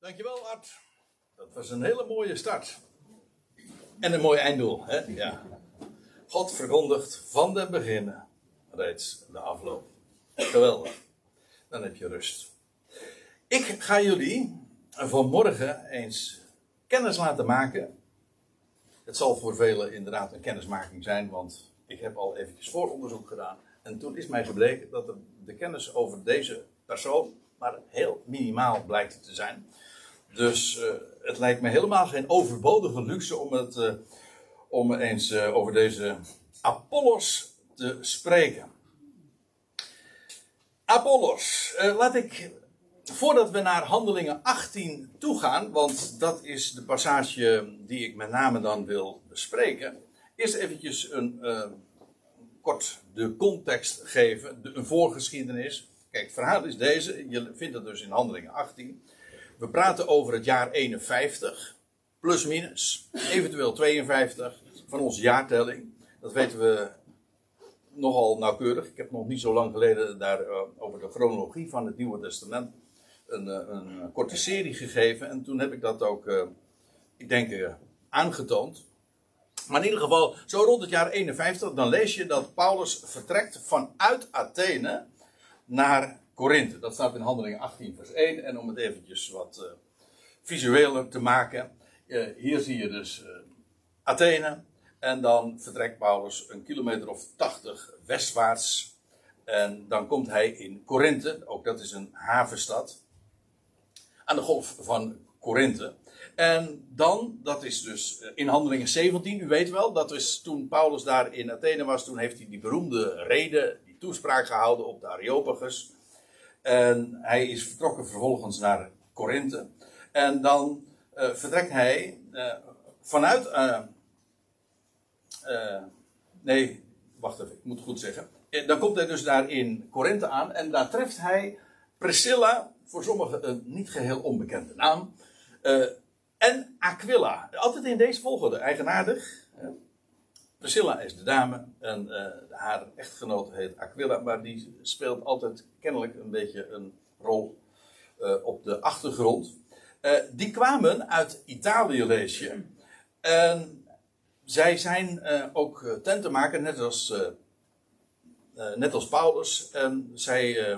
Dankjewel Art. Dat was een hele mooie start. En een mooi einddoel, hè? Ja. God verkondigt van den beginnen reeds de afloop. Geweldig. Dan heb je rust. Ik ga jullie vanmorgen eens kennis laten maken. Het zal voor velen inderdaad een kennismaking zijn, want ik heb al eventjes vooronderzoek gedaan. En toen is mij gebleken dat de kennis over deze persoon maar heel minimaal blijkt te zijn. Dus uh, het lijkt me helemaal geen overbodige luxe om, het, uh, om eens uh, over deze Apollos te spreken. Apollos, laat ik, voordat we naar handelingen 18 toegaan, want dat is de passage die ik met name dan wil bespreken, eerst eventjes een, kort de context geven, de, een voorgeschiedenis. Kijk, het verhaal is deze, je vindt het dus in handelingen 18. We praten over het jaar 51, plus minus, eventueel 52 van onze jaartelling. Dat weten we nogal nauwkeurig. Ik heb nog niet zo lang geleden daar uh, over de chronologie van het Nieuwe Testament een, uh, een, korte serie gegeven. En toen heb ik dat ook, ik denk, aangetoond. Maar in ieder geval, zo rond het jaar 51, dan lees je dat Paulus vertrekt vanuit Athene naar Korinthe. Dat staat in Handelingen 18, vers 1. En om het eventjes wat uh, visueler te maken. Uh, hier zie je dus uh, Athene. En dan vertrekt Paulus een kilometer of 80 westwaarts. En dan komt hij in Korinthe. Ook dat is een havenstad. Aan de golf van Korinthe. En dan, dat is dus in Handelingen 17, u weet wel, dat is toen Paulus daar in Athene was, toen heeft hij die beroemde reden, die toespraak gehouden op de Areopagus. En hij is vertrokken vervolgens naar Korinthe. En dan uh, vertrekt hij uh, vanuit. Uh, nee, wacht even, ik moet het goed zeggen. Dan komt hij dus daar in Korinthe aan. En daar treft hij Priscilla, voor sommigen een niet geheel onbekende naam. en Aquila. Altijd in deze volgorde, eigenaardig. Priscilla is de dame en uh, haar echtgenoot heet Aquila, maar die speelt altijd kennelijk een beetje een rol uh, op de achtergrond. Uh, die kwamen uit Italië, lees je. En zij zijn ook tentenmaker, net als, net als Paulus. En zij,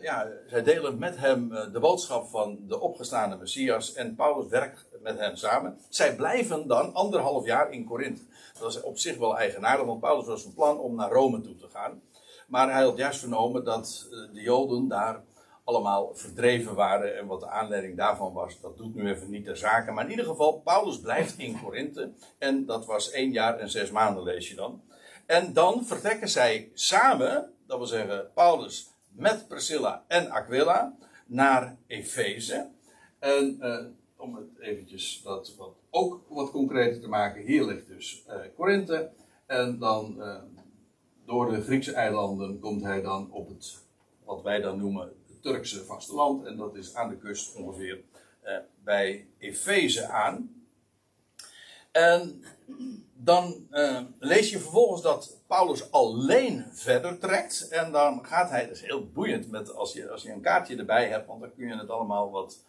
ja, zij delen met hem de boodschap van de opgestaande Messias. En Paulus werkt met hen samen. Zij blijven dan anderhalf jaar in Korinthe. Dat is op zich wel eigenaardig, want Paulus was van plan om naar Rome toe te gaan. Maar hij had juist vernomen dat eh, de Joden daar allemaal verdreven waren. En wat de aanleiding daarvan was, dat doet nu even niet ter zake. Maar in ieder geval, Paulus blijft in Korinthe. En dat was één jaar en zes maanden, lees je dan. En dan vertrekken zij samen, dat wil zeggen Paulus met Priscilla en Aquila, naar Efeze. En uh, om het eventjes wat, ook wat concreter te maken. Hier ligt dus uh, Korinthe. En dan uh, door de Griekse eilanden komt hij dan op het, wat wij dan noemen, het Turkse vasteland. En dat is aan de kust ongeveer bij Efeze aan. En dan lees je vervolgens dat Paulus alleen verder trekt. En dan gaat hij, dat is heel boeiend met, als, je, als je een kaartje erbij hebt, want dan kun je het allemaal wat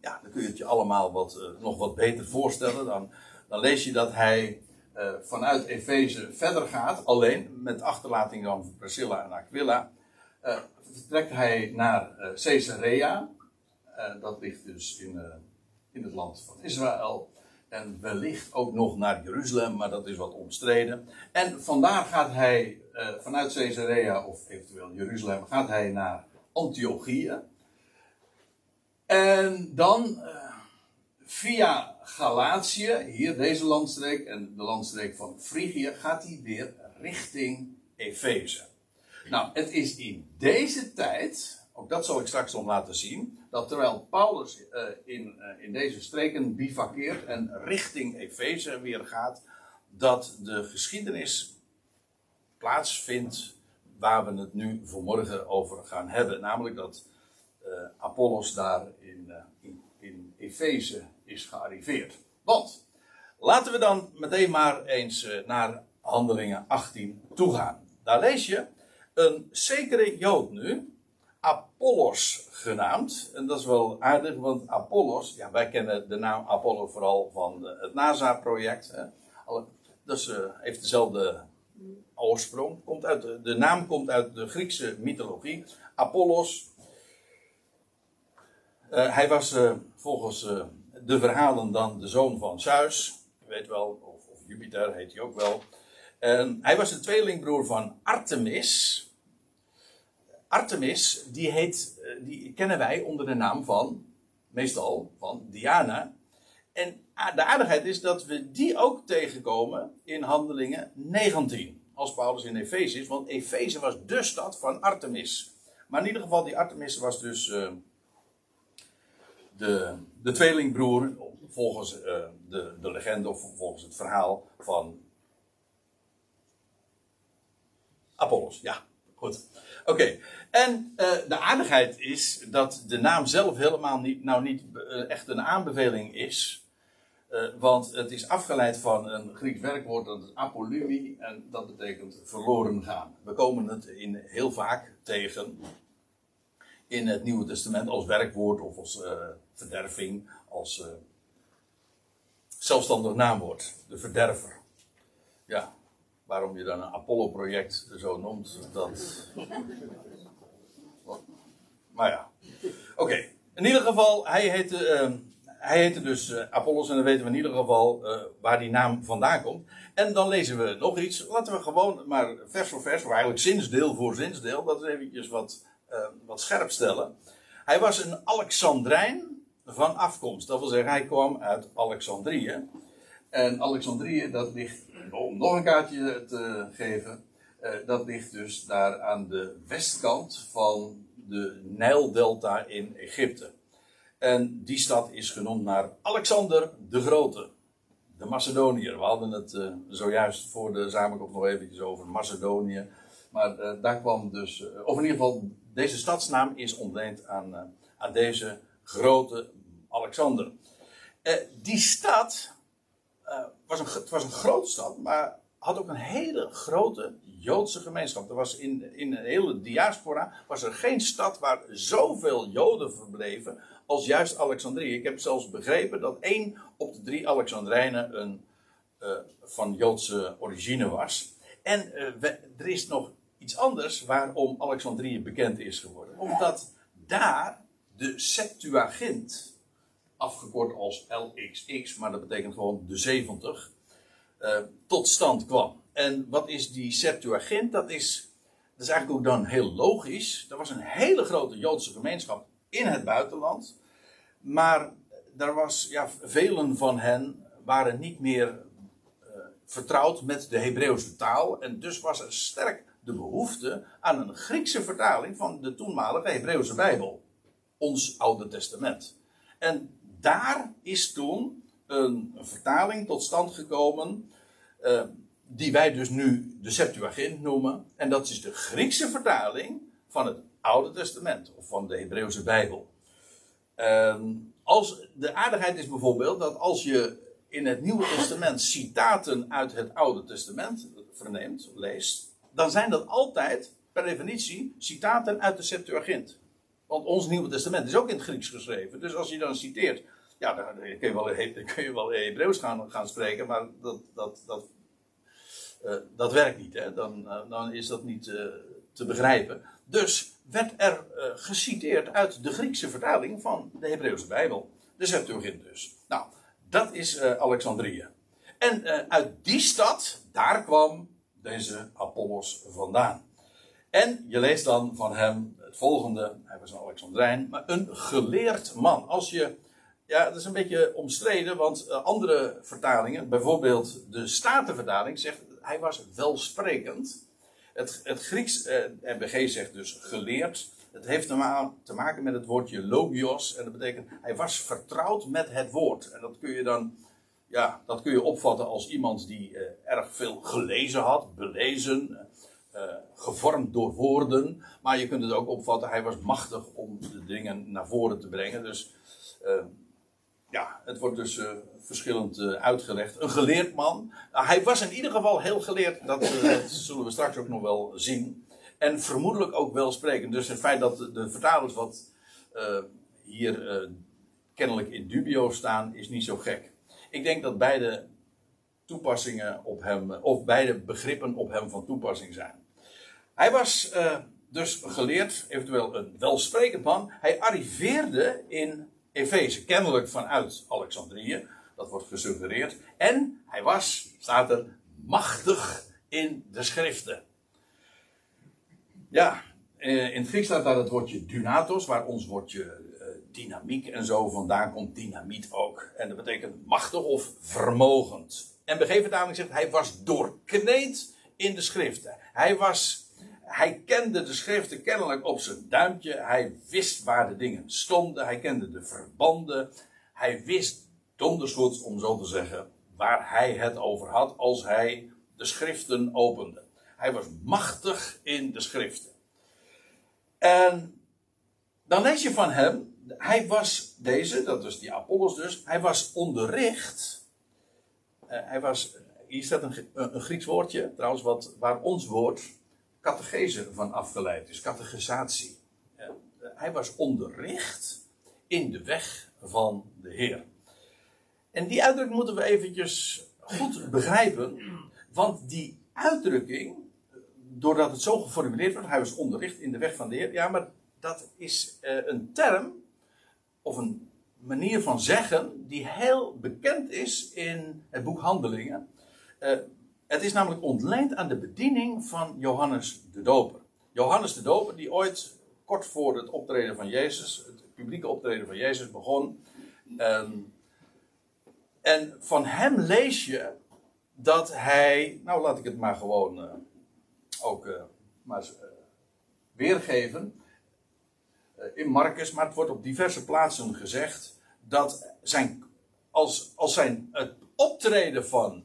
ja, dan kun je het je allemaal wat, uh, nog wat beter voorstellen. Dan, dan lees je dat hij vanuit Efeze verder gaat, alleen met achterlating van Priscilla en Aquila. Vertrekt hij naar Caesarea. dat ligt dus in, in het land van Israël. En wellicht ook nog naar Jeruzalem, maar dat is wat omstreden. En vandaar gaat hij vanuit Caesarea, of eventueel Jeruzalem, gaat hij naar Antiochië. En dan uh, via Galatië, hier deze landstreek en de landstreek van Frigië, gaat hij weer richting Efeze. Nou, het is in deze tijd, ook dat zal ik straks nog laten zien, dat terwijl Paulus uh, in, uh, in deze streken bivakkeert en richting Efeze weer gaat, dat de geschiedenis plaatsvindt waar we het nu vanmorgen over gaan hebben. Namelijk dat uh, Apollos daar in, in, in Efeze is gearriveerd. Want, laten we dan meteen maar eens naar Handelingen 18 toegaan. Daar lees je, een zekere Jood nu, Apollos genaamd. En dat is wel aardig, want Apollos, ja, wij kennen de naam Apollo vooral van het NASA-project. Dat uh, heeft dezelfde oorsprong. Komt uit de, de, naam komt uit de Griekse mythologie. Apollos. Uh, hij was volgens de verhalen dan de zoon van Zeus. Je weet wel, of, of Jupiter heet hij ook wel. Hij was de tweelingbroer van Artemis. Artemis, die, heet, die kennen wij onder de naam van, meestal van Diana. En de aardigheid is dat we die ook tegenkomen in Handelingen 19 als Paulus in Efeze is. Want Efeze was de stad van Artemis. Maar in ieder geval, die Artemis was dus uh, de, de tweelingbroer, volgens uh, de, de legende of volgens het verhaal van Apollos. Ja, goed. Oké. En uh, de aardigheid is dat de naam zelf helemaal niet, nou niet echt een aanbeveling is. Uh, want het is afgeleid van een Grieks werkwoord, dat is apolumi, en dat betekent verloren gaan. We komen het in, heel vaak tegen in het Nieuwe Testament als werkwoord of als verderving, als zelfstandig naamwoord. De verderver. Ja, waarom je dan een Apollo-project zo noemt, dat. Maar ja, oké. In ieder geval, hij heette hij heette dus uh, Apollos en dan weten we in ieder geval uh, waar die naam vandaan komt. En dan lezen we nog iets. Laten we gewoon maar vers voor vers, of eigenlijk zinsdeel voor zinsdeel, dat is eventjes wat, uh, wat scherp stellen. Hij was een Alexandrijn van afkomst. Dat wil zeggen, hij kwam uit Alexandrië. En Alexandrië, dat ligt, om nog een kaartje te geven, dat ligt dus daar aan de westkant van de Nijldelta in Egypte. En die stad is genoemd naar Alexander de Grote. De Macedoniër. We hadden het uh, zojuist voor de samenkomst nog eventjes over Macedonië. Maar uh, daar kwam dus, uh, of in ieder geval, deze stadsnaam is ontleend aan, aan deze grote Alexander. die stad was een, het was een grote stad, maar had ook een hele grote Joodse gemeenschap. Er was in, in een hele diaspora was er geen stad waar zoveel Joden verbleven als juist Alexandrië. Ik heb zelfs begrepen dat één op de drie Alexandrijnen een, uh, van Joodse origine was. En we, er is nog iets anders waarom Alexandrië bekend is geworden. Omdat daar de Septuagint, afgekort als LXX, maar dat betekent gewoon de 70, uh, eh, tot stand kwam. En wat is die Septuagint? Dat is, dat is eigenlijk ook dan heel logisch. Er was een hele grote Joodse gemeenschap in het buitenland. Maar er was, ja, velen van hen waren niet meer uh, vertrouwd met de Hebreeuwse taal. En dus was er sterk de behoefte aan een Griekse vertaling van de toenmalige Hebreeuwse Bijbel. Ons Oude Testament. En daar is toen een, vertaling tot stand gekomen. Uh, die wij dus nu de Septuagint noemen. En dat is de Griekse vertaling van het Oude Testament. Of van de Hebreeuwse Bijbel. Ehm, als, de aardigheid is bijvoorbeeld dat als je in het Nieuwe Testament citaten uit het Oude Testament verneemt, leest, dan zijn dat altijd, per definitie, citaten uit de Septuagint. Want ons Nieuwe Testament is ook in het Grieks geschreven. Dus als je dan citeert, ja, dan kun je wel, kun je wel Hebreeuws gaan, gaan spreken, maar dat, dat, dat, uh, dat werkt niet. Hè? Dan, uh, dan is dat niet uh, te begrijpen. Dus werd er geciteerd uit de Griekse vertaling van de Hebreeuwse Bijbel. De Septuagint dus. Nou, dat is Alexandrië. En uit die stad, daar kwam deze Apollos vandaan. En je leest dan van hem het volgende. Hij was een Alexandrijn, maar een geleerd man. Als je, ja, dat is een beetje omstreden, want andere vertalingen, bijvoorbeeld de Statenvertaling, zegt hij was welsprekend. Het, het Grieks, eh, zegt dus geleerd. Het heeft te maken met het woordje logios. En dat betekent, hij was vertrouwd met het woord. En dat kun je dan, ja, dat kun je opvatten als iemand die eh, erg veel gelezen had, belezen, eh, gevormd door woorden. Maar je kunt het ook opvatten, hij was machtig om de dingen naar voren te brengen. Dus eh, ja, het wordt dus uh, verschillend uh, uitgelegd. Een geleerd man. Uh, hij was in ieder geval heel geleerd. Dat, dat, zullen we straks ook nog wel zien. En vermoedelijk ook welsprekend. Dus het feit dat de, de vertalers wat hier kennelijk in dubio staan, is niet zo gek. Ik denk dat beide toepassingen op hem, of beide begrippen op hem van toepassing zijn. Hij was dus geleerd, eventueel een welsprekend man. Hij arriveerde in Efeze, kennelijk vanuit Alexandrië. Dat wordt gesuggereerd. En hij was, staat er, machtig in de schriften. Ja, in het Grieks staat daar het woordje dynatos, waar ons woordje dynamiek en zo vandaan komt dynamiet ook. En dat betekent machtig of vermogend. En begeven zegt, hij was doorkneed in de schriften. Hij was, hij kende de schriften kennelijk op zijn duimpje. Hij wist waar de dingen stonden. Hij kende de verbanden. Hij wist dondersgoed, om zo te zeggen, waar hij het over had als hij de schriften opende. Hij was machtig in de schriften. En dan lees je van hem, hij was deze, dat is die Apollos dus, hij was onderricht. Uh, hij was, hier staat een, een, Grieks woordje, trouwens, wat, waar ons woord catechese van afgeleid is, catechisatie. Uh, hij was onderricht in de weg van de Heer. En die uitdrukking moeten we eventjes goed begrijpen, want die uitdrukking, doordat het zo geformuleerd wordt, hij was onderricht in de weg van de Heer, ja, maar dat is uh, een term of een manier van zeggen die heel bekend is in het boek Handelingen. Het is namelijk ontleend aan de bediening van Johannes de Doper. Johannes de Doper, die ooit kort voor het optreden van Jezus, het publieke optreden van Jezus begon. Um, en van hem lees je dat hij, nou laat ik het maar gewoon uh, ook uh, maar weergeven. Eh, in Marcus, maar het wordt op diverse plaatsen gezegd dat zijn, als, als zijn, het optreden van,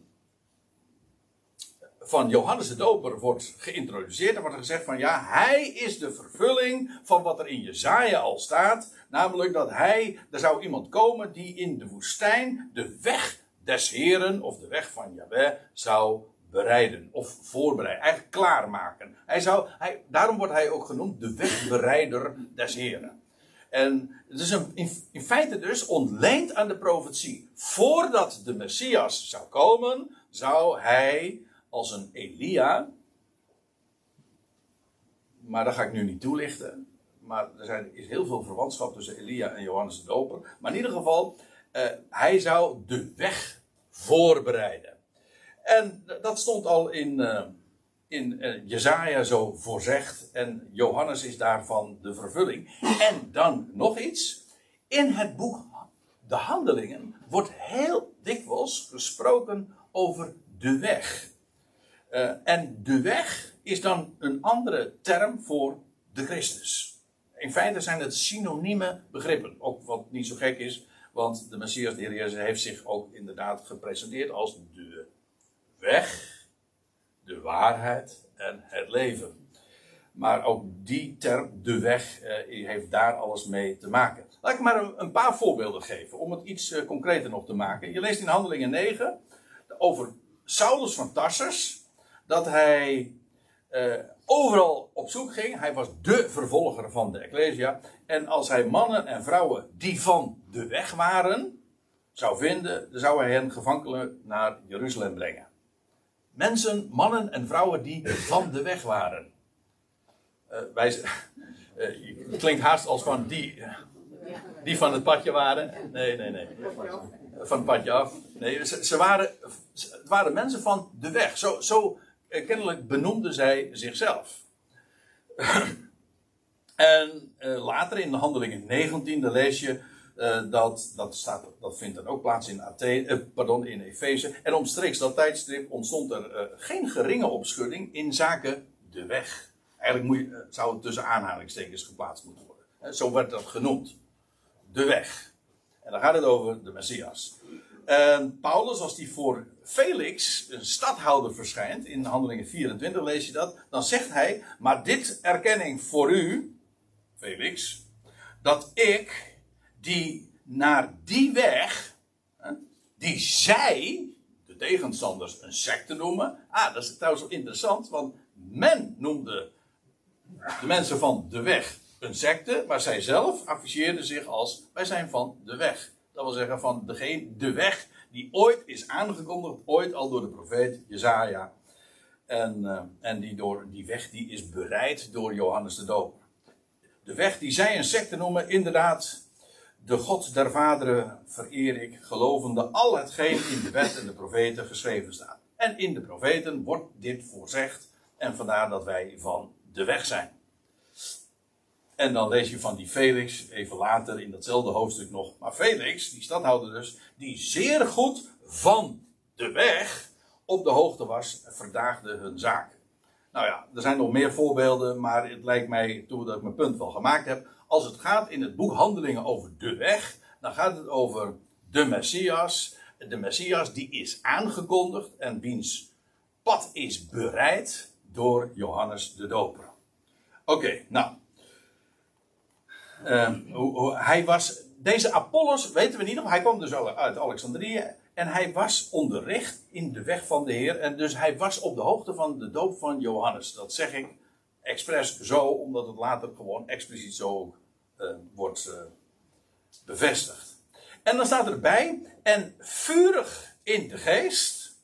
van Johannes de Doper wordt geïntroduceerd, dan wordt gezegd van ja, hij is de vervulling van wat er in Jezaja al staat, namelijk dat hij, er zou iemand komen die in de woestijn de weg des Heren of de weg van Yahweh zou bereiden of voorbereiden, eigenlijk klaarmaken. Hij zou, hij, daarom wordt hij ook genoemd de wegbereider des Heren. En het is een, in, in, feite dus ontleend aan de profetie. Voordat de Messias zou komen, zou hij als een Elia, maar dat ga ik nu niet toelichten, maar er zijn, is heel veel verwantschap tussen Elia en Johannes de Doper. Maar in ieder geval, uh, hij zou de weg voorbereiden. En dat stond al in, uh, in uh, Jezaja zo voorzegd. En Johannes is daarvan de vervulling. En dan nog iets. In het boek De Handelingen wordt heel dikwijls gesproken over de weg. Uh, en de weg is dan een andere term voor de Christus. In feite zijn het synonieme begrippen. Ook wat niet zo gek is, want de Messias, de Heer heeft zich ook inderdaad gepresenteerd als de weg, de waarheid en het leven. Maar ook die term, de weg, eh, heeft daar alles mee te maken. Laat ik maar een, paar voorbeelden geven, om het iets uh, concreter nog te maken. Je leest in Handelingen 9 over Saulus van Tarsus, dat hij uh, overal op zoek ging. Hij was de vervolger van de Ecclesia. En als hij mannen en vrouwen die van de weg waren, zou vinden, zou hij hen gevangen naar Jeruzalem brengen mensen, mannen en vrouwen die van de weg waren. Uh, wij, het klinkt haast als van die, die van het padje waren. Nee, nee, nee. Van het padje af. Nee, ze, waren, het waren mensen van de weg. Zo, zo kennelijk benoemden zij zichzelf. en later in de handelingen 19, lees je uh, dat, dat, staat, dat vindt dan ook plaats in, Athene, pardon, in Efeze. En omstreeks dat tijdstip ontstond er geen geringe opschudding in zaken de weg. Eigenlijk moet zou het tussen aanhalingstekens geplaatst moeten worden. zo werd dat genoemd. De weg. En dan gaat het over de Messias. En Paulus, als die voor Felix, een stadhouder, verschijnt, in Handelingen 24 lees je dat, dan zegt hij: Maar dit erkenning voor u, Felix, dat ik die naar die weg, die zij, de tegenstanders, een secte noemen. Ah, dat is trouwens wel interessant, want men noemde de mensen van de weg een secte, maar zij zelf afficheerden zich als wij zijn van de weg. Dat wil zeggen van degene, de weg die ooit is aangekondigd, ooit al door de profeet Jezaja. En, uh, en die, door, die weg die is bereid door Johannes de Doper. De weg die zij een secte noemen, inderdaad, de God der vaderen vereer ik, gelovende al hetgeen in de wet en de profeten geschreven staat. En in de profeten wordt dit voorzegd en vandaar dat wij van de weg zijn. En dan lees je van die Felix, even later in datzelfde hoofdstuk nog. Maar Felix, die stadhouder dus, die zeer goed van de weg op de hoogte was, verdaagde hun zaak. Nou ja, er zijn nog meer voorbeelden, maar het lijkt mij, toen dat ik mijn punt wel gemaakt heb, als het gaat in het boek Handelingen over de weg, dan gaat het over de Messias. De Messias die is aangekondigd en wiens pad is bereid door Johannes de Doper. Oké, nou. Uh, hij was, deze Apollos, weten we niet nog, hij kwam dus uit Alexandrië. En hij was onderricht in de weg van de Heer. En dus hij was op de hoogte van de doop van Johannes. Dat zeg ik expres zo, omdat het later gewoon expliciet zo uh, wordt uh, bevestigd. En dan staat erbij, en vurig in de geest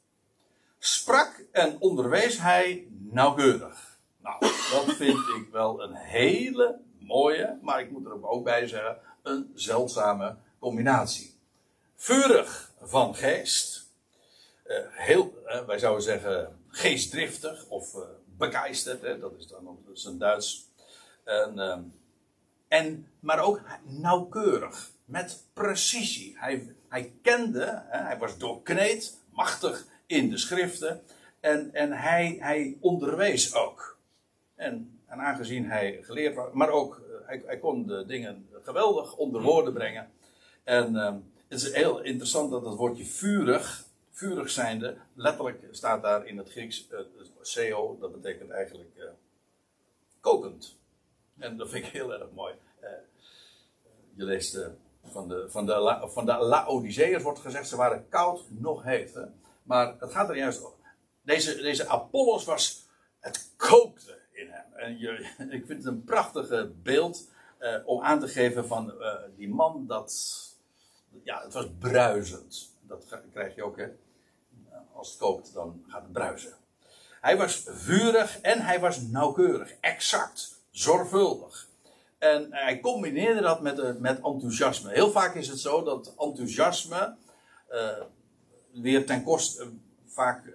sprak en onderwees hij nauwkeurig. Nou, dat vind ik wel een hele mooie, maar ik moet er ook bij zeggen, een zeldzame combinatie. Vurig van geest, uh, heel, uh, wij zouden zeggen geestdriftig of uh, begeisterd, hè, dat is dan een Duits. En, ehm, en, maar ook nauwkeurig, met precisie. Hij, hij kende, hè, hij was doorkneed, machtig in de schriften. En, en hij, hij onderwees ook. En, en aangezien hij geleerd was, maar ook hij, hij, kon de dingen geweldig onder woorden brengen. En uh, het is heel interessant dat het woordje vurig, vurig zijnde, letterlijk staat daar in het Grieks uh, seo, dat betekent eigenlijk uh, kokend. En dat vind ik heel erg mooi. je leest van de, van de, La, van de Laodiceërs wordt gezegd, ze waren koud nog heet. Hè? Maar het gaat er juist om. Deze, deze Apollos was, het kookte. En je, ik vind het een prachtige beeld uh, om aan te geven van uh, die man dat, ja, het was bruisend. Dat krijg je ook, hè. Als het kookt, dan gaat het bruisen. Hij was vurig en hij was nauwkeurig, exact, zorgvuldig. En hij combineerde dat met, met enthousiasme. Heel vaak is het zo dat enthousiasme uh, weer ten koste, vaak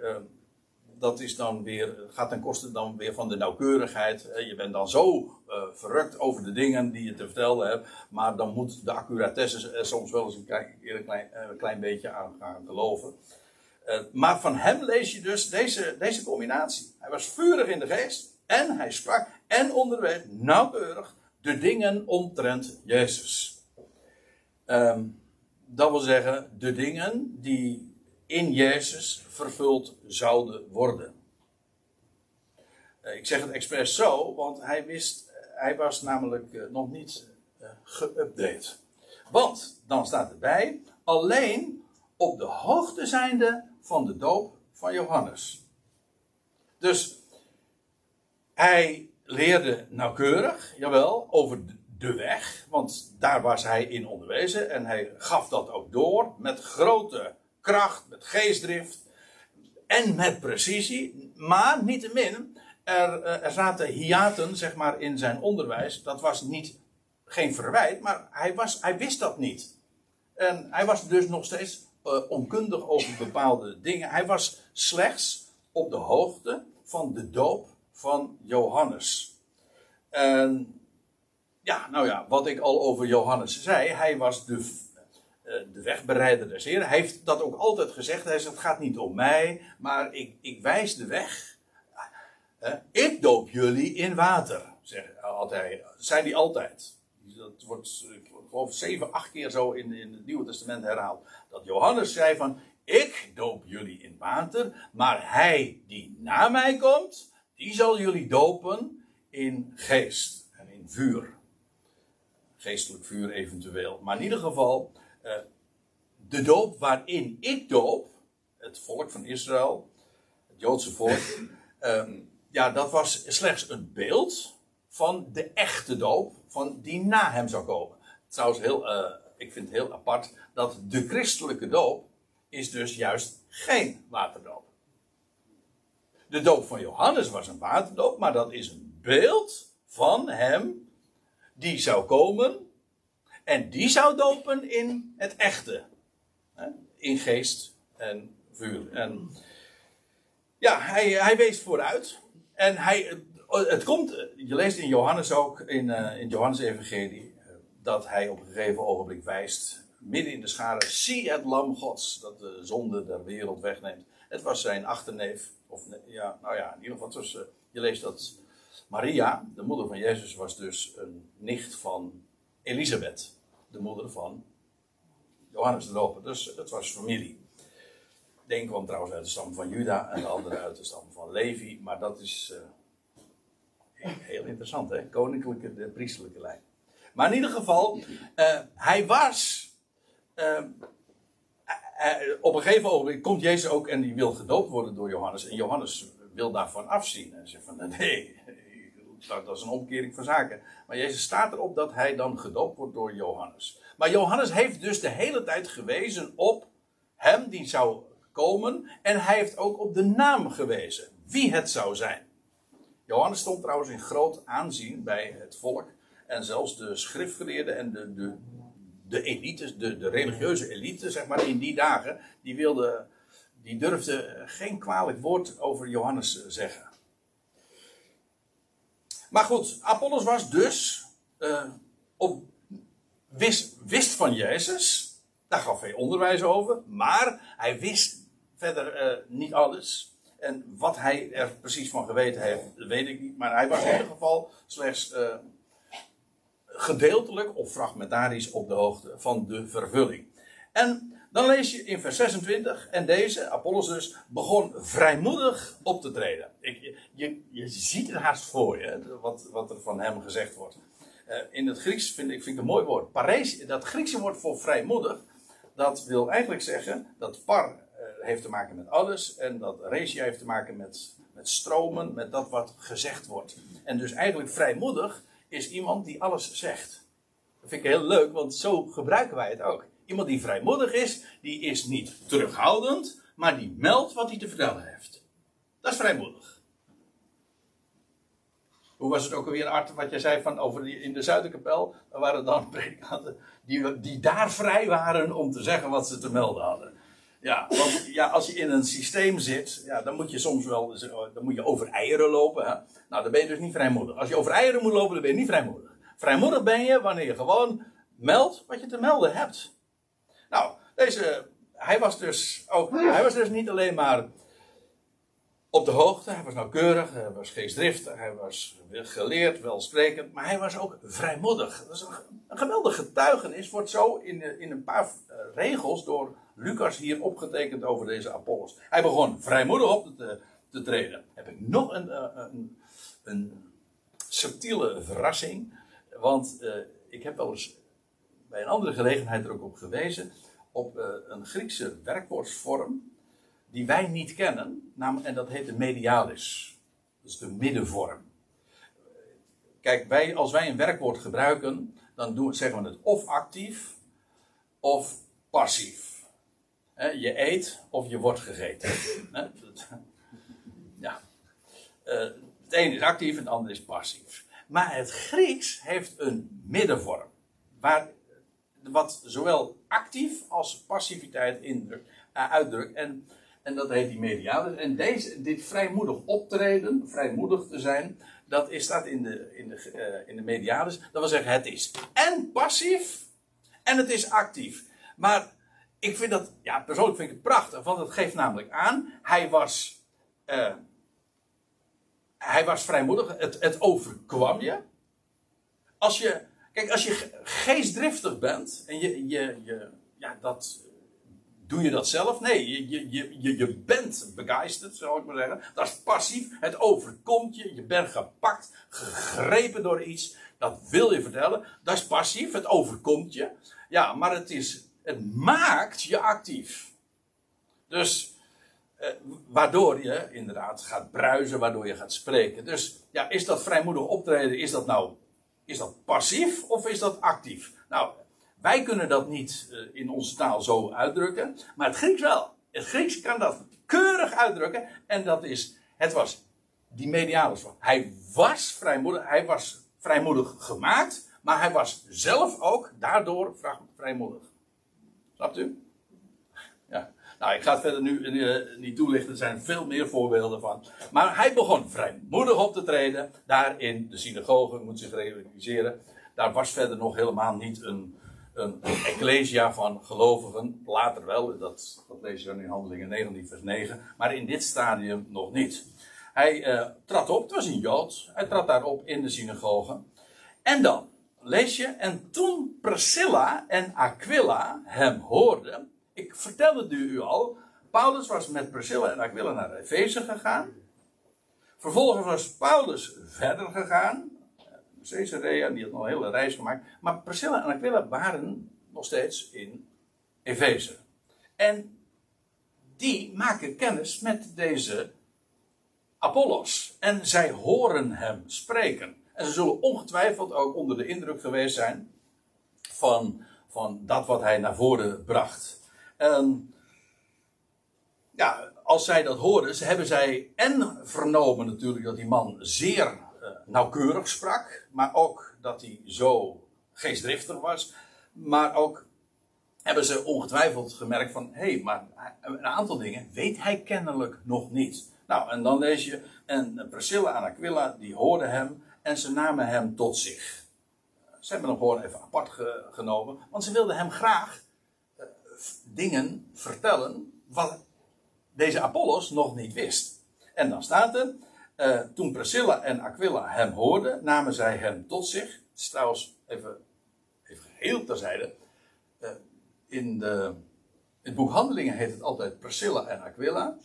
dat is dan weer, gaat ten koste dan weer van de nauwkeurigheid. Je bent dan zo uh, verrukt over de dingen die je te vertellen hebt. Maar dan moet de accuratesse er soms wel eens een klein, een klein, beetje aan gaan geloven. Maar van hem lees je dus deze, deze combinatie. Hij was vurig in de geest. En hij sprak en onderwees nauwkeurig de dingen omtrent Jezus. Um, dat wil zeggen, de dingen die in Jezus vervuld zouden worden. Eh, ik zeg het expres zo, want hij wist, hij was namelijk eh, nog niet geüpdate. Want, dan staat erbij, alleen op de hoogte zijnde van de doop van Johannes. Dus hij leerde nauwkeurig, jawel, over de weg, want daar was hij in onderwezen en hij gaf dat ook door met grote kracht, met geestdrift en met precisie. Maar niettemin, er, eh, er zaten hiaten zeg maar, in zijn onderwijs. Dat was niet, geen verwijt, maar hij, was, hij wist dat niet. En hij was dus nog steeds uh, onkundig over bepaalde dingen. Hij was slechts op de hoogte van de doop van Johannes. En ja, nou ja, wat ik al over Johannes zei, hij was de eh, de wegbereider des. Hij heeft dat ook altijd gezegd. Hij zegt, het gaat niet om mij, maar ik, ik wijs de weg. Uh, ik doop jullie in water, zeg, altijd, zei hij altijd. Dat wordt, ik geloof, zeven, acht keer zo in, in het Nieuwe Testament herhaald. Dat Johannes zei van, ik doop jullie in water, maar hij die na mij komt, die zal jullie dopen in geest en in vuur. Geestelijk vuur eventueel. Maar in ieder geval, uh, de doop waarin ik doop, het volk van Israël, het Joodse volk, um, ja, dat was slechts een beeld van de echte doop, van die na hem zou komen. Trouwens, heel, uh, ik vind het heel apart dat de christelijke doop is dus juist geen waterdoop. De doop van Johannes was een waterdoop, maar dat is een beeld van hem die zou komen en die zou dopen in het echte. In geest en vuur. En ja, hij, hij vooruit. En hij, het komt, je leest in Johannes ook, in, uh, in Johannes Evangelie, dat hij op een gegeven ogenblik wijst, midden in de schade, zie het lam gods, dat de zonde der wereld wegneemt. Het was zijn achterneef, of ja, nou ja, in ieder geval tussen, je leest dat Maria, de moeder van Jezus, was dus een nicht van Elisabeth, de moeder van Johannes de Doper. Dus het was familie. De een kwam trouwens uit de stam van Juda en de andere uit de stam van Levi, maar dat is uh, heel interessant, hè? Koninklijke, de priestelijke lijn. Maar in ieder geval, uh, hij was. Uh, op een gegeven moment komt Jezus ook en die wil gedoopt worden door Johannes. En Johannes wil daarvan afzien. En zegt van nee, dat is een omkering van zaken. Maar Jezus staat erop dat hij dan gedoopt wordt door Johannes. Maar Johannes heeft dus de hele tijd gewezen op hem die zou komen. En hij heeft ook op de naam gewezen. Wie het zou zijn. Johannes stond trouwens in groot aanzien bij het volk. En zelfs de schriftgeleerden en de, de, de elite, de, de religieuze elite, zeg maar, in die dagen, die wilden, die durfden geen kwalijk woord over Johannes zeggen. Maar goed, Apollos was dus uh, op, wist, wist van Jezus. Daar gaf hij onderwijs over. Maar hij wist verder uh, niet alles. En wat hij er precies van geweten heeft, weet ik niet. Maar hij was in ieder geval slechts uh, gedeeltelijk of fragmentarisch op de hoogte van de vervulling. En dan lees je in vers 26, en deze, Apollos dus, begon vrijmoedig op te treden. Ik, je, je ziet het haast voor je, wat, wat er van hem gezegd wordt. Uh, in het Grieks vind ik, vind ik een mooi woord. Pares, dat Griekse woord voor vrijmoedig, dat wil eigenlijk zeggen dat par uh, heeft te maken met alles, en dat resia heeft te maken met, met stromen, met dat wat gezegd wordt. En dus eigenlijk vrijmoedig is iemand die alles zegt. Dat vind ik heel leuk, want zo gebruiken wij het ook. Iemand die vrijmoedig is, die is niet terughoudend, maar die meldt wat hij te vertellen heeft. Dat is vrijmoedig. Hoe was het ook alweer, Art, wat jij zei van over die, in de Zuiderkapel? Er waren dan predikanten die, die daar vrij waren om te zeggen wat ze te melden hadden. Ja, want ja, als je in een systeem zit, ja, dan moet je soms wel dan moet je over eieren lopen. Hè? Nou, dan ben je dus niet vrijmoedig. Als je over eieren moet lopen, dan ben je niet vrijmoedig. Vrijmoedig ben je wanneer je gewoon meldt wat je te melden hebt. Nou, deze, hij was dus ook, hij was dus niet alleen maar op de hoogte, hij was nauwkeurig, hij was geestdriftig, hij was geleerd, welsprekend, maar hij was ook vrijmoedig. Dat is een, een geweldig getuigenis, wordt zo in, in een paar eh, regels door Lucas hier opgetekend over deze Apollos. Hij begon vrijmoedig op te, te treden. Heb ik nog een, eh, een, een subtiele verrassing, want uh, ik heb wel eens bij een andere gelegenheid er ook op gewezen. Op uh, een Griekse werkwoordsvorm die wij niet kennen. En dat heet de medialis. Dat is de middenvorm. Kijk, wij, als wij een werkwoord gebruiken, dan doen, zeggen we het of actief of passief. je eet of je wordt gegeten. ja. Uh, het ene is actief en het andere is passief. Maar het Grieks heeft een middenvorm. Waar wat zowel actief als passiviteit uh, uitdrukt. En, en dat heet die medialis. En deze, dit vrijmoedig optreden, vrijmoedig te zijn, dat is, staat in de, in, de, uh, in de medialis. Dat wil zeggen, het is en passief en het is actief. Maar ik vind dat, ja, persoonlijk vind ik het prachtig, want het geeft namelijk aan, hij was, uh, hij was vrijmoedig, het, het overkwam je. Als je Kijk, als je geestdriftig bent en je, je, je ja, dat, doe je dat zelf? Nee, je, je, je, je bent begeisterd, zou ik maar zeggen. Dat is passief, het overkomt je, je bent gepakt, gegrepen door iets. Dat wil je vertellen. Dat is passief, het overkomt je. Ja, maar het, is, het maakt je actief. Dus eh, waardoor je inderdaad gaat bruisen, waardoor je gaat spreken. Dus ja, is dat vrijmoedig optreden, is dat nou is dat passief of is dat actief? Nou, wij kunnen dat niet eh, in onze taal zo uitdrukken, maar het Grieks wel. Het Grieks kan dat keurig uitdrukken en dat is, het was die mediale Hij was vrijmoedig, hij was vrijmoedig gemaakt, maar hij was zelf ook daardoor vrijmoedig. Snapt u? Nou, ik ga het verder nu uh, niet toelichten. Er zijn veel meer voorbeelden van. Maar hij begon vrijmoedig op te treden. Daar in de synagoge, moet zich realiseren. Daar was verder nog helemaal niet een, een, ecclesia van gelovigen. Later wel, dat, dat lees je dan in Handelingen 19, vers 9. Maar in dit stadium nog niet. Hij uh, trad op, het was een Jood. Hij trad daarop in de synagoge. En dan lees je, en toen Priscilla en Aquila hem hoorden. Ik vertelde het u al, Paulus was met Priscilla en Aquila naar Efeze gegaan. Vervolgens was Paulus verder gegaan. Caesarea, die had nog een hele reis gemaakt. Maar Priscilla en Aquila waren nog steeds in Efeze. En die maken kennis met deze Apollos. En zij horen hem spreken. En ze zullen ongetwijfeld ook onder de indruk geweest zijn van, van dat wat hij naar voren bracht. En ja, als zij dat hoorden, hebben zij en vernomen natuurlijk dat die man zeer uh, nauwkeurig sprak, maar ook dat hij zo geestdriftig was, maar ook hebben ze ongetwijfeld gemerkt van, hé, hey, maar een aantal dingen weet hij kennelijk nog niet. Nou, en dan lees je, en Priscilla en Aquila, die hoorden hem en ze namen hem tot zich. Ze hebben hem gewoon even apart genomen, want ze wilden hem graag dingen vertellen wat deze Apollos nog niet wist. En dan staat er, uh, toen Priscilla en Aquila hem hoorden, namen zij hem tot zich. Het is trouwens even, even heel terzijde. Uh, in, de, in het boek Handelingen heet het altijd Priscilla en Aquila.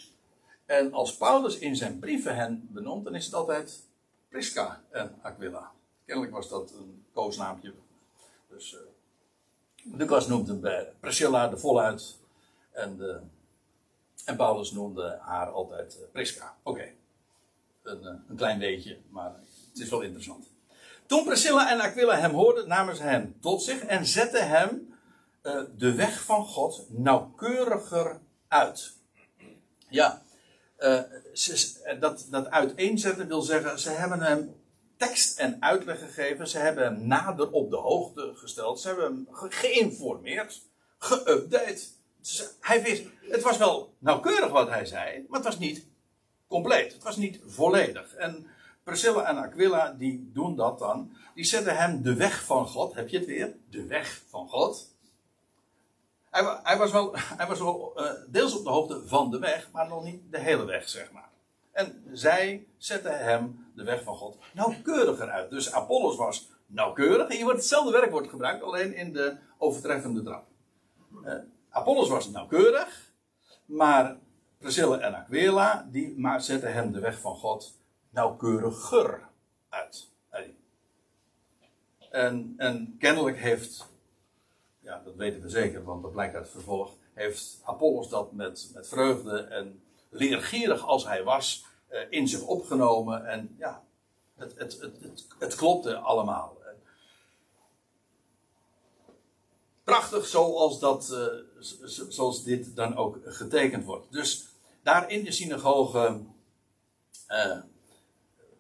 En als Paulus in zijn brieven hen benoemt, dan is het altijd Prisca en Aquila. Kennelijk was dat een koosnaampje. Dus uh, Lucas noemt hem bij Priscilla de voluit. En, de, en Paulus noemde haar altijd uh, Prisca. Oké. Een, uh, een klein beetje, maar het is wel interessant. Toen Priscilla en Aquila hem hoorden, namen ze hem tot zich en zetten hem de weg van God nauwkeuriger uit. Ja, uh, ze, dat, dat uiteenzetten wil zeggen, ze hebben hem tekst en uitleg gegeven. Ze hebben hem nader op de hoogte gesteld. Ze hebben hem ge geïnformeerd, geüpdate. hij wist, het was wel nauwkeurig wat hij zei, maar het was niet compleet. Het was niet volledig. En Priscilla en Aquila, die doen dat dan. Die zetten hem de weg van God. Heb je het weer? De weg van God. Hij, hij, was wel, hij was wel uh, deels op de hoogte van de weg, maar nog niet de hele weg, zeg maar. En zij zetten hem de weg van God nauwkeuriger uit. Dus Apollos was nauwkeurig. Hier wordt hetzelfde werkwoord gebruikt, alleen in de overtreffende trap. Uh, Apollos was nauwkeurig, maar Priscilla en Aquila, die maar zetten hem de weg van God nauwkeuriger uit. En, en kennelijk heeft ja, dat weten we zeker, want dat blijkt uit het vervolg, heeft Apollos dat met, met vreugde en leergierig als hij was, eh, in zich opgenomen. En ja, het, het, het, het, klopte allemaal. Prachtig zoals, dat, uh, zoals dit dan ook getekend wordt. Dus daar in de synagoge uh,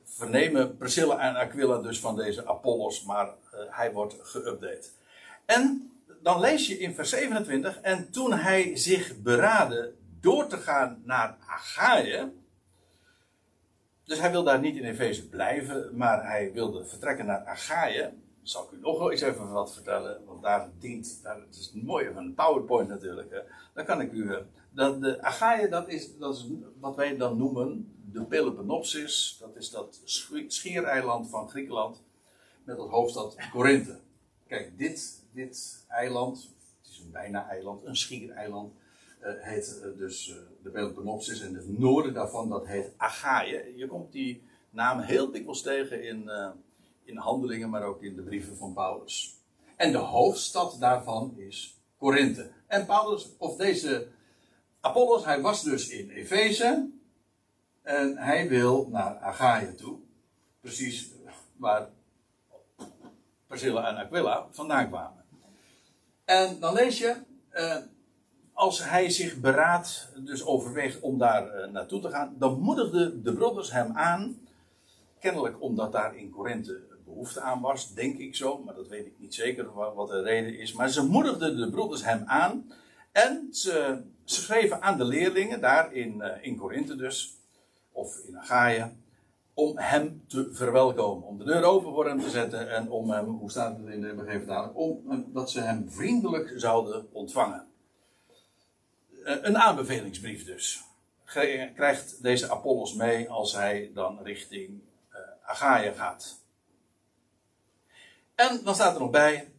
vernemen Priscilla en Aquila dus van deze Apollos, maar hij wordt geüpdate. En dan lees je in vers 27. En toen hij zich beraadde door te gaan naar Achaïe. Dus hij wil daar niet in Efeze blijven, maar hij wilde vertrekken naar Achaïe. Zal ik u nog wel eens even wat vertellen, want daar dient, daar, het is mooi van een PowerPoint natuurlijk. Hè. Dan kan ik u. Dat de Achaïe, dat is, dat wat wij dan noemen de Peloponnesus. Dat is dat schiereiland van Griekenland met als hoofdstad Korinthe. Kijk, dit dit eiland, het is een bijna eiland, een schiereiland, heet uh, dus uh, de Peloponnesus en het noorden daarvan dat heet Achaïe. Je komt die naam heel dikwijls tegen in, in handelingen, maar ook in de brieven van Paulus. En de hoofdstad daarvan is Korinthe. En Paulus, of deze Apollos, hij was dus in Efeze. En hij wil naar Achaia toe. Precies waar Priscilla en Aquila vandaan kwamen. En dan lees je, eh, als hij zich beraadt, dus overweegt om daar eh, naartoe te gaan, dan moedigden de broeders hem aan. Kennelijk omdat daar in Korinthe behoefte aan was, denk ik zo, maar dat weet ik niet zeker wat de reden is. Maar ze moedigden de broeders hem aan en ze, schreven aan de leerlingen daar in, uh, in Korinthe dus, of in Achaia, om hem te verwelkomen. Om de deur open voor hem te zetten en om hem, hoe staat het in de vertaling, om dat ze hem vriendelijk zouden ontvangen. Eh, een aanbevelingsbrief dus. Krijgt deze Apollos mee als hij dan richting uh, Achaia gaat. En dan staat er nog bij,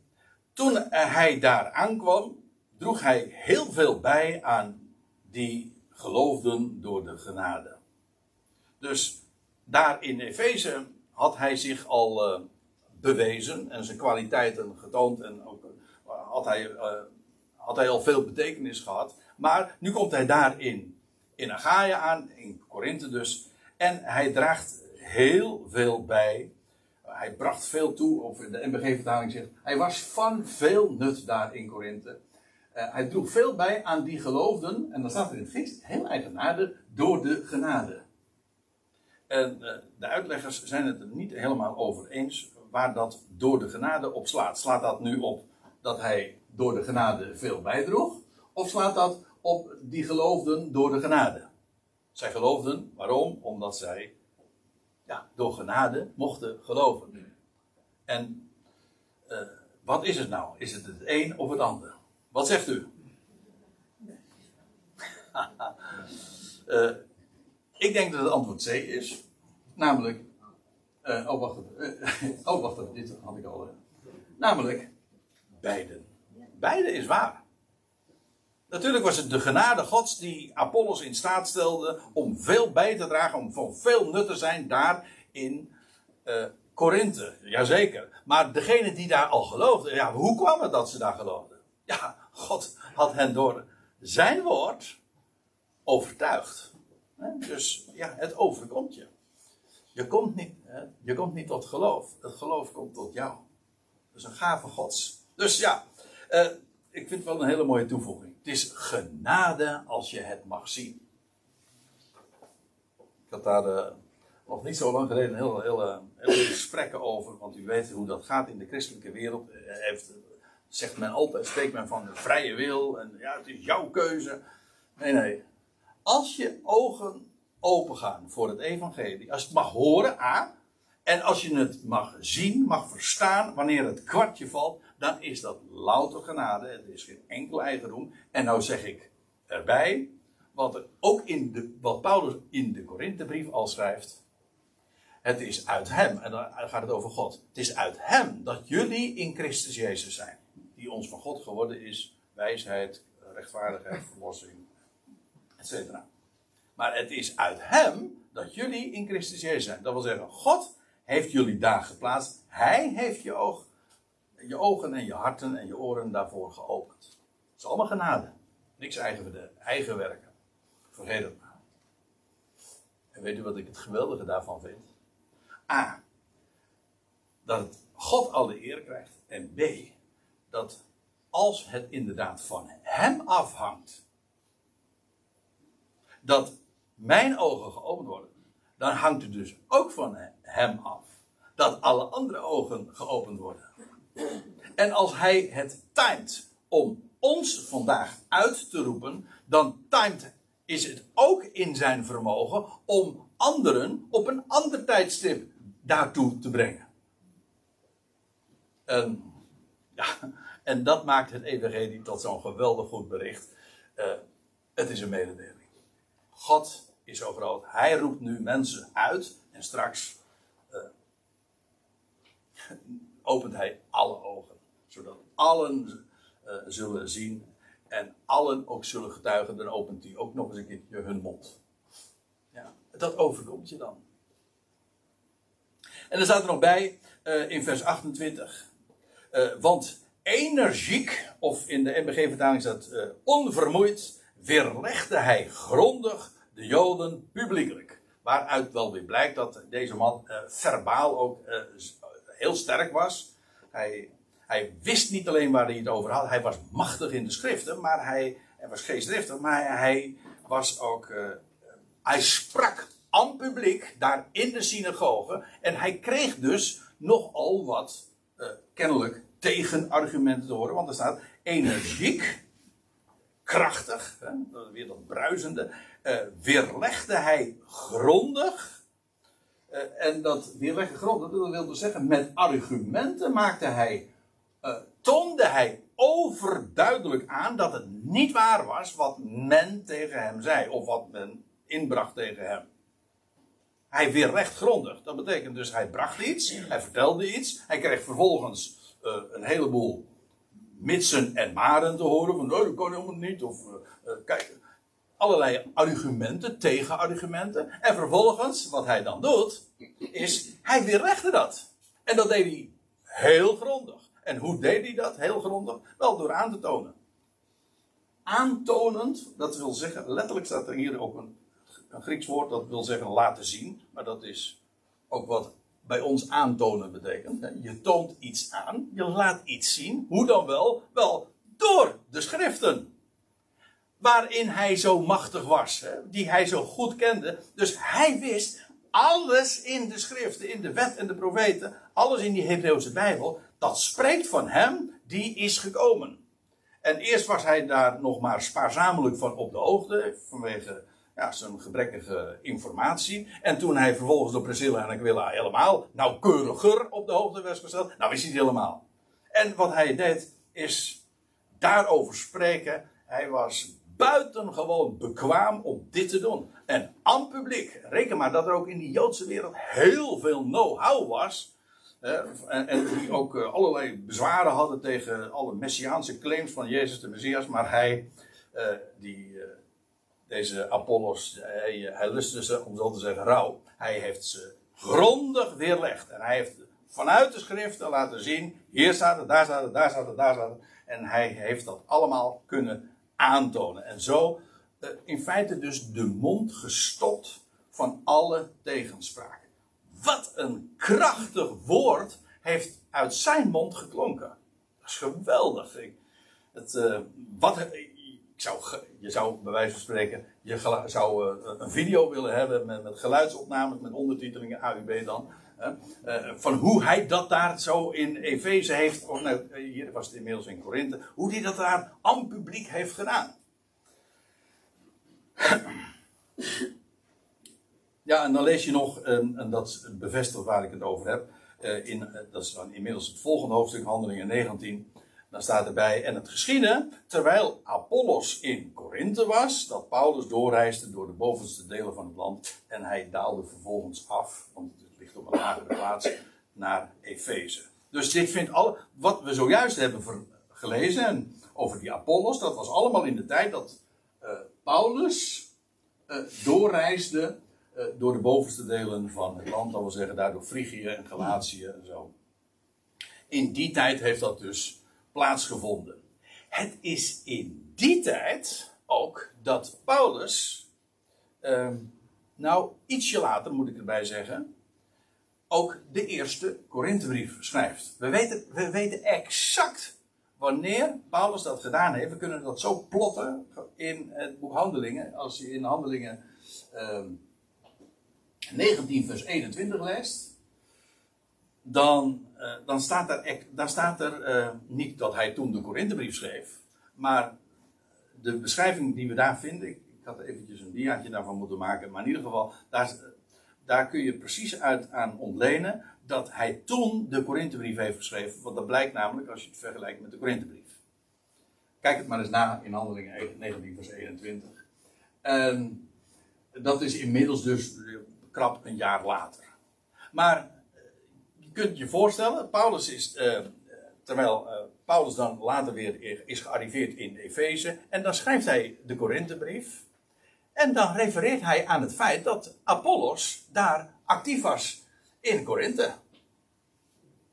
toen hij daar aankwam, droeg hij heel veel bij aan die geloofden door de genade. Dus daar in Efeze had hij zich al uh, bewezen en zijn kwaliteiten getoond en ook had, hij, had hij al veel betekenis gehad. Maar nu komt hij daar in, Achaia aan, in Korinthe dus, en hij draagt heel veel bij. Hij bracht veel toe, of in de MBG-vertaling zegt, hij was van veel nut daar in Korinthe. hij droeg veel bij aan die geloofden, en dan staat er in het geest heel eigenaardig, door de genade. En uh, de uitleggers zijn het er niet helemaal over eens waar dat door de genade op slaat. Slaat dat nu op dat hij door de genade veel bijdroeg? Of slaat dat op die geloofden door de genade? Zij geloofden, waarom? Omdat zij ja, door genade mochten geloven. En uh, wat is het nou? Is het het een of het ander? Wat zegt u? uh, Ik denk dat het antwoord C is. Namelijk. Uh, oh, wacht even. Oh, wacht. Dit had ik al. Namelijk. Beiden. Beide is waar. Natuurlijk was het de genade Gods die Apollos in staat stelde om veel bij te dragen, om van veel nut te zijn daar in uh, Korinthe. Jazeker. Maar degene die daar al geloofden, ja, hoe kwam het dat ze daar geloofden? Ja, God had hen door zijn woord overtuigd. Dus ja, het overkomt je. Je komt, niet, je komt niet tot geloof. Het geloof komt tot jou. Dat is een gave gods. Dus ja, uh, ik vind het wel een hele mooie toevoeging. Het is genade als je het mag zien. Ik had daar uh, nog niet zo lang geleden heel, heel, heel gesprekken over. Want u weet hoe dat gaat in de christelijke wereld. Uh, heeft, zegt men altijd, spreekt men van de vrije wil. En ja, het is jouw keuze. Nee, nee. Als je ogen opengaan voor het evangelie, als je het mag horen, A, en als je het mag zien, mag verstaan, wanneer het kwartje valt, dan is dat louter genade. Het is geen enkel eigendom. En nou zeg ik erbij, wat, ook in de, wat Paulus in de Korinthebrief al schrijft. Het is uit hem, en dan gaat het over God. Het is uit hem dat jullie in Christus Jezus zijn. Die ons van God geworden is, wijsheid, rechtvaardigheid, verlossing, maar het is uit Hem dat jullie in Christus Jezus zijn. Dat wil zeggen, God heeft jullie daar geplaatst. Hij heeft je, oog, je ogen en je harten en je oren daarvoor geopend. Het is allemaal genade. Niks eigen, eigen werken. Vergeet het maar. En weet u wat ik het geweldige daarvan vind? A. Dat God alle eer krijgt. En B. Dat als het inderdaad van Hem afhangt dat mijn ogen geopend worden, dan hangt het dus ook van hem af. Dat alle andere ogen geopend worden. En als hij het timed om ons vandaag uit te roepen, dan timed is het ook in zijn vermogen om anderen op een ander tijdstip daartoe te brengen. En, ja, en dat maakt het evangelie tot zo'n geweldig goed bericht. Uh, het is een mededeling. God is groot. Hij roept nu mensen uit. En straks uh, opent hij alle ogen. Zodat allen uh, zullen zien. En allen ook zullen getuigen. Dan opent hij ook nog eens een keertje hun mond. Ja, dat overkomt je dan. En dan staat er nog bij uh, in vers 28. want energiek, of in de MBG-vertaling staat onvermoeid weerlegde hij grondig de Joden publiekelijk. Waaruit wel weer blijkt dat deze man uh, verbaal ook uh, heel sterk was. Hij, hij wist niet alleen waar hij het over had. Hij was machtig in de schriften, maar hij, hij was geestdriftig. Maar hij was ook. Uh, hij sprak aan publiek daar in de synagoge. En hij kreeg dus nogal wat kennelijk tegenargumenten te horen. Want er staat energiek krachtig, hè, weer dat bruisende, uh, weerlegde hij grondig. Uh, en dat weerlegde grondig, dat wil dus zeggen, met argumenten maakte hij, uh, toonde hij overduidelijk aan dat het niet waar was wat men tegen hem zei, of wat men inbracht tegen hem. Hij weerlegt grondig. Dat betekent dus hij bracht iets, hij vertelde iets, hij kreeg vervolgens een heleboel mitsen en maren te horen. Van, oh, dat kan helemaal niet. Of, kijk, allerlei argumenten, tegenargumenten. En vervolgens, wat hij dan doet, is, hij weerlegde dat. En dat deed hij heel grondig. En hoe deed hij dat heel grondig? Wel door aan te tonen. Aantonend, dat wil zeggen, letterlijk staat er hier ook een, een Grieks woord, dat wil zeggen laten zien. Maar dat is ook wat bij ons aantonen betekent. Je toont iets aan, je laat iets zien. Hoe dan wel? Wel, door de schriften. Waarin hij zo machtig was, die hij zo goed kende. Dus hij wist alles in de schriften, in de wet en de profeten, alles in die Hebreeuwse Bijbel, dat spreekt van hem die is gekomen. En eerst was hij daar nog maar spaarzamelijk van op de hoogte, vanwege ja, zijn gebrekkige informatie. En toen hij vervolgens door Priscilla en Aquila helemaal nauwkeuriger op de hoogte werd gesteld, nou wist hij het helemaal. En wat hij deed, is daarover spreken. Hij was buitengewoon bekwaam om dit te doen. En aan publiek, reken maar dat er ook in die Joodse wereld heel veel know-how was. en, die ook uh, allerlei bezwaren hadden tegen alle messiaanse claims van Jezus de Messias. Maar hij, uh, die, uh, deze Apollos, hij, lustte ze, om zo te zeggen, rauw. Hij heeft ze grondig weerlegd. En hij heeft vanuit de schriften laten zien, hier staat het, daar staat het, daar staat het, daar staat het. En hij heeft dat allemaal kunnen aantonen. En zo uh, in feite dus de mond gestopt van alle tegenspraak. Wat een krachtig woord heeft uit zijn mond geklonken. Dat is geweldig. Ik, het, uh, wat, zou, je zou bij wijze van spreken, je zou uh, een video willen hebben met, met geluidsopnames, met ondertitelingen, AUB dan. Uh, van hoe hij dat daar zo in Efeze heeft, of nou, hier was het inmiddels in Korinthe, hoe hij dat daar aan publiek heeft gedaan. Ja, en dan lees je nog, en, en dat bevestigt waar ik het over heb, in, dat is dan inmiddels het volgende hoofdstuk, Handelingen 19. Dan staat erbij, en het geschiedde, terwijl Apollos in Korinthe was, dat Paulus doorreisde door de bovenste delen van het land en hij daalde vervolgens af, want het ligt op een lagere plaats, naar Efeze. Dus dit vindt alle, wat we zojuist hebben gelezen over die Apollos, dat was allemaal in de tijd dat uh, Paulus uh, doorreisde uh, door de bovenste delen van het land, dat wil zeggen daardoor Frigië en Galatië en zo. In die tijd heeft dat dus plaatsgevonden. Het is in die tijd ook dat Paulus, uh, nou ietsje later moet ik erbij zeggen, ook de eerste Korinthebrief schrijft. We weten, we weten exact wanneer Paulus dat gedaan heeft. We kunnen dat zo plotten in het boek Handelingen. Als je in Handelingen uh, 19 vers 21 leest dan, uh, dan staat er, dan staat er uh, niet dat hij toen de Korinthebrief schreef, maar de beschrijving die we daar vinden, ik, had eventjes een diaatje daarvan moeten maken, maar in ieder geval, daar, daar kun je precies uit aan ontlenen dat hij toen de Korinthebrief heeft geschreven, want dat blijkt namelijk als je het vergelijkt met de Korinthebrief. Kijk het maar eens na in Handelingen 19 vers 21. En dat is inmiddels dus krap een jaar later. Maar kunt je voorstellen, Paulus is, uh, terwijl uh, Paulus dan later weer is gearriveerd in Efeze, en dan schrijft hij de Korinthebrief. En dan refereert hij aan het feit dat Apollos daar actief was in Korinthe.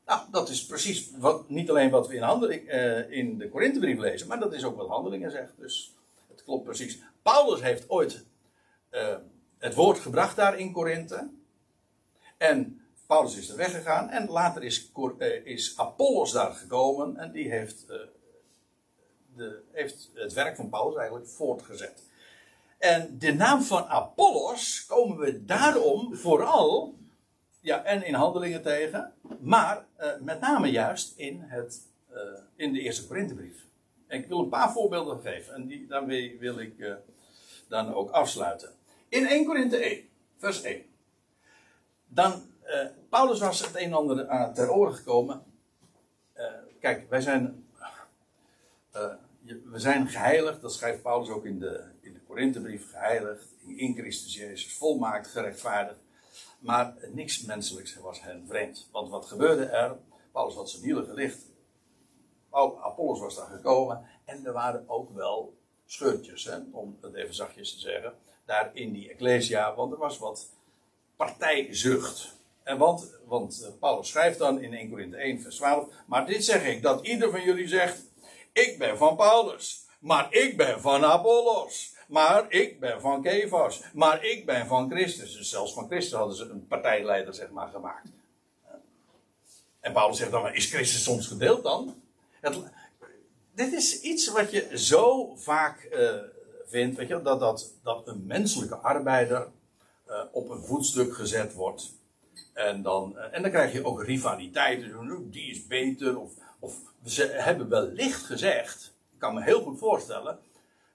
Nou, dat is precies wat, niet alleen wat we in, uh, in de Korinthebrief lezen, maar dat is ook wat handelingen zegt. Dus het klopt precies. Paulus heeft ooit het woord gebracht daar in Korinthe. En Paulus is er weggegaan. En later is, uh, is Apollos daar gekomen. En die heeft, uh, de, heeft het werk van Paulus eigenlijk voortgezet. En de naam van Apollos komen we daarom vooral. Ja, en in handelingen tegen. Maar met name juist in, het, in de eerste Korinthebrief. En ik wil een paar voorbeelden geven. En die, daarmee wil ik dan ook afsluiten. In 1 Korinthe 1, vers 1. Dan, uh, Paulus was het een en ander aan ter oren gekomen. Uh, kijk, wij zijn, uh, we zijn geheiligd, dat schrijft Paulus ook in de, in de Korinthebrief, geheiligd, in Christus Jezus, volmaakt, gerechtvaardigd. Maar niks menselijks was hen vreemd. Want wat gebeurde er? Paulus had zijn hielen gelicht. Apollos was daar gekomen en er waren ook wel scheurtjes, om het even zachtjes te zeggen daar in die Ecclesia, want er was wat partijzucht. En want, want eh, Paulus schrijft dan in 1 Korinthe 1, vers 12: Maar dit zeg ik, dat ieder van jullie zegt: Ik ben van Paulus, maar ik ben van Apollos, maar ik ben van Kefas, maar ik ben van Christus. Dus zelfs van Christus hadden ze een partijleider, zeg maar, gemaakt. En Paulus zegt dan: Is Christus soms gedeeld dan? Het, dit is iets wat je zo vaak. Uh, vindt, weet je, dat, dat, dat een menselijke arbeider uh, op een voetstuk gezet wordt. En dan, uh, en dan krijg je ook rivaliteiten. Die is beter. Of, of ze hebben wellicht gezegd. Ik kan me heel goed voorstellen.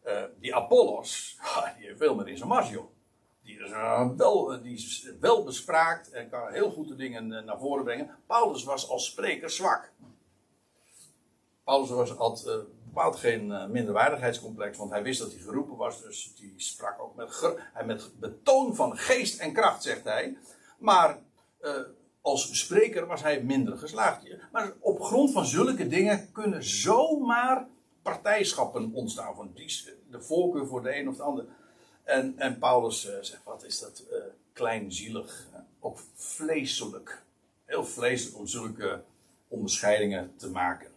Uh, die Apollos. Die heeft veel meer in zijn. Die is, wel, die is wel bespraakt. En kan heel goed de dingen naar voren brengen. Paulus was als spreker zwak. Paulus was, had bepaald geen uh, minderwaardigheidscomplex, want hij wist dat hij geroepen was, dus die sprak ook met, hij met betoon van geest en kracht, zegt hij. Maar uh, als spreker was hij minder geslaagd. Maar op grond van zulke dingen kunnen zomaar partijschappen ontstaan. Van die, de voorkeur voor de een of de ander. En, en Paulus uh, zegt: wat is dat kleinzielig, ook vleeselijk. Heel vleeselijk om zulke onderscheidingen te maken.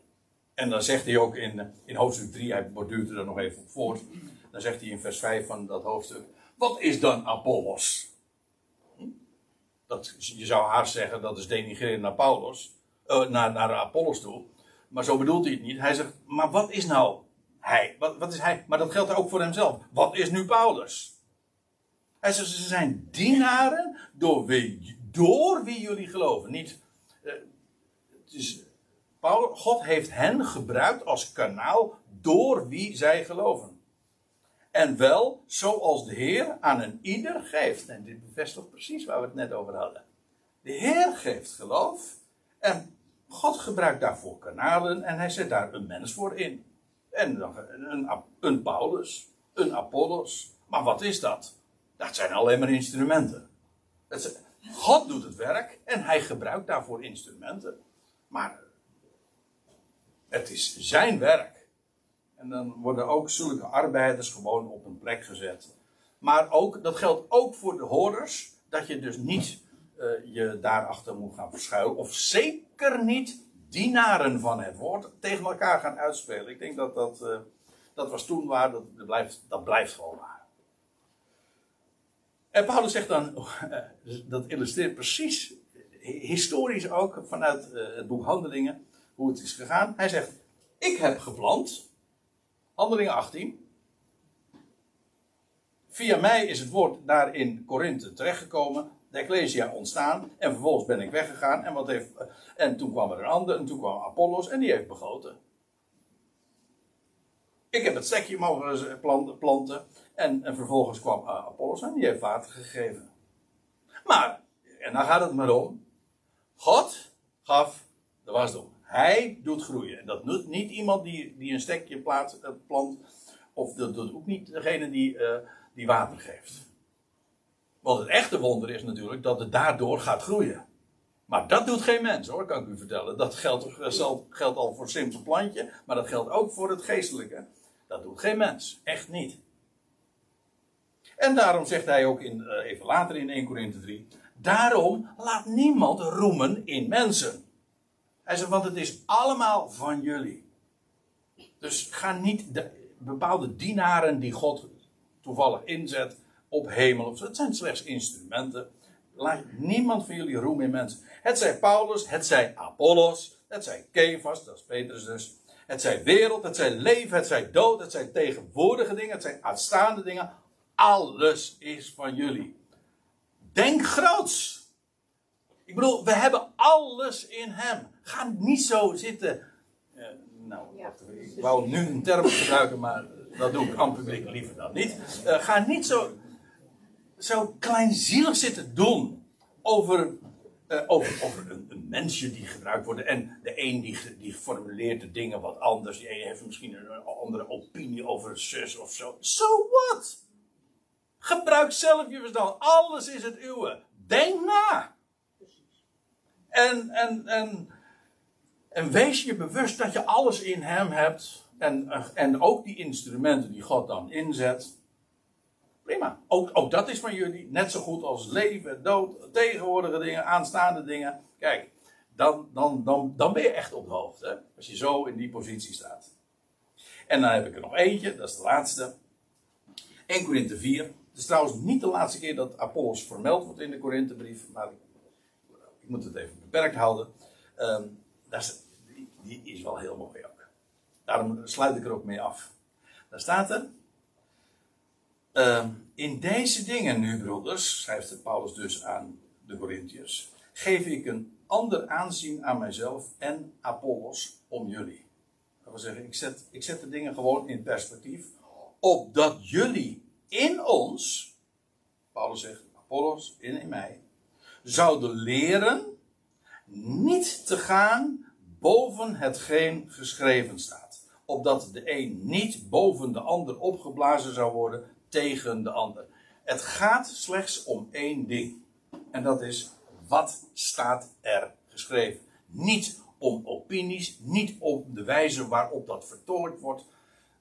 En dan zegt hij ook in, in hoofdstuk 3, hij borduurt er nog even op voort. Dan zegt hij in vers 5 van dat hoofdstuk: Wat is dan Apollos? Dat, je zou haast zeggen dat is denigreren naar Paulus, uh, naar, naar Apollos toe. Maar zo bedoelt hij het niet. Hij zegt: Maar wat is nou hij? Wat, wat is hij? Maar dat geldt ook voor hemzelf. Wat is nu Paulus? Hij zegt: Ze zijn dienaren door wie, door wie jullie geloven. Niet. Uh, het is God heeft hen gebruikt als kanaal door wie zij geloven. En wel zoals de Heer aan een ieder geeft. En dit bevestigt precies waar we het net over hadden. De Heer geeft geloof. En God gebruikt daarvoor kanalen. En hij zet daar een mens voor in. En dan een, een Paulus, een Apollos. Maar wat is dat? Dat zijn alleen maar instrumenten. God doet het werk en hij gebruikt daarvoor instrumenten. Maar het is zijn werk. En dan worden ook zulke arbeiders gewoon op een plek gezet. Maar ook, dat geldt ook voor de hoorders. Dat je dus niet uh, je daarachter moet gaan verschuilen. Of zeker niet dienaren van het woord tegen elkaar gaan uitspelen. Ik denk dat dat, uh, dat was toen waar. Dat, blijft, dat blijft gewoon waar. En Paulus zegt dan, uh, dat illustreert precies, historisch ook vanuit het boek Handelingen hoe het is gegaan. Hij zegt: Ik heb geplant. Handelingen 18. Via mij is het woord daar in Korinthe terechtgekomen. De Ecclesia ontstaan. En vervolgens ben ik weggegaan. En, wat heeft, en toen kwam er een ander. En toen kwam Apollos. En die heeft begoten. Ik heb het stekje mogen planten. En, en vervolgens kwam uh, Apollos. En die heeft water gegeven. Maar, en dan gaat het maar om. God gaf de wasdom. Hij doet groeien. En dat doet niet iemand die, die een stekje uh, plant. Of dat doet ook niet degene die, uh, die water geeft. Want het echte wonder is natuurlijk dat het daardoor gaat groeien. Maar dat doet geen mens hoor, kan ik u vertellen. Dat geldt, geldt al voor het simpele plantje. Maar dat geldt ook voor het geestelijke. Dat doet geen mens. Echt niet. En daarom zegt hij ook in, even later in 1 Korinthe 3. Daarom laat niemand roemen in mensen. Hij want het is allemaal van jullie. Dus ga niet, bepaalde dienaren die God toevallig inzet op hemel. Het zijn slechts instrumenten. Laat niemand van jullie roem in mensen. Het zij Paulus, het zij Apollos, het zij Kefas, dat is Petrus dus. Het zij wereld, het zij leven, het zij dood, het zijn tegenwoordige dingen, het zijn uitstaande dingen. Alles is van jullie. Denk groots. Ik bedoel, we hebben alles in hem. Ga niet zo zitten. Uh, nou, ik wou nu een term gebruiken, maar dat doe ik aan publiek liever dan niet. Uh, ga niet zo, zo kleinzielig zitten doen over, uh, over, over een, een, mensje die gebruikt wordt. En de een die, die formuleert de dingen wat anders. Die heeft misschien een andere opinie over een zus of zo. So what? Gebruik zelf je verstand. Alles is het uwe. Denk na. En, en, en, en wees je bewust dat je alles in hem hebt. En, en ook die instrumenten die God dan inzet. Prima. Ook, ook dat is van jullie. Net zo goed als leven, dood, tegenwoordige dingen, aanstaande dingen. Kijk, dan, dan, dan, dan ben je echt op de hoogte. Als je zo in die positie staat. En dan heb ik er nog eentje, dat is de laatste. 1 Korinthe 4. Het is trouwens niet de laatste keer dat Apollos vermeld wordt in de Korinthebrief. Maar moet het even beperkt houden. Is, die, die, is wel heel mooi ook. Daarom sluit ik er ook mee af. Daar staat er. Um, in deze dingen nu, broeders, schrijft Paulus dus aan de Corinthiërs, geef ik een ander aanzien aan mijzelf en Apollos om jullie. Dat wil zeggen, ik zet, ik zet de dingen gewoon in perspectief, opdat jullie in ons, Paulus zegt, Apollos in, in mij, zouden leren niet te gaan boven hetgeen geschreven staat. Opdat de een niet boven de ander opgeblazen zou worden tegen de ander. Het gaat slechts om één ding. En dat is, wat staat er geschreven? Niet om opinies, niet om de wijze waarop dat vertolkt wordt.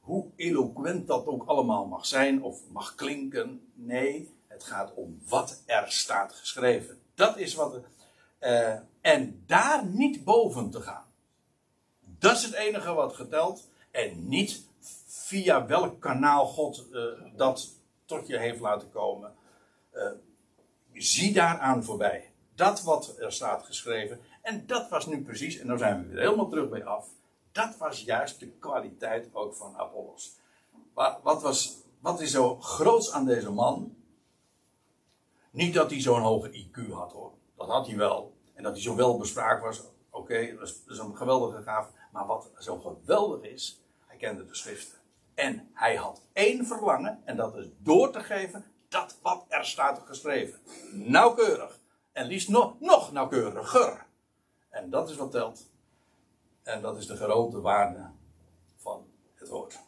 Hoe eloquent dat ook allemaal mag zijn of mag klinken. Nee, het gaat om wat er staat geschreven. Dat is wat. Uh, en daar niet boven te gaan. Dat is het enige wat getelt. En niet via welk kanaal God uh, dat tot je heeft laten komen. Uh, zie daaraan voorbij. Dat wat er staat geschreven. En dat was nu precies, en dan zijn we weer helemaal terug bij af. Dat was juist de kwaliteit ook van Apollos. Wat, was, wat is zo groots aan deze man? Niet dat hij zo'n hoge IQ had hoor. Dat had hij wel. En dat hij zo wel bespraakt was. Oké, dat, is een geweldige gaaf. Maar wat zo geweldig is. Hij kende de schriften. En hij had één verlangen. En dat is door te geven dat wat er staat geschreven. Nauwkeurig. En liefst nog, nog nauwkeuriger. En dat is wat telt. En dat is de grote waarde van het woord.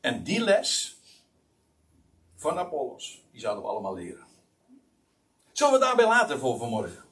En die les van Apollos, die zouden we allemaal leren. Zullen we daarbij laten voor vanmorgen?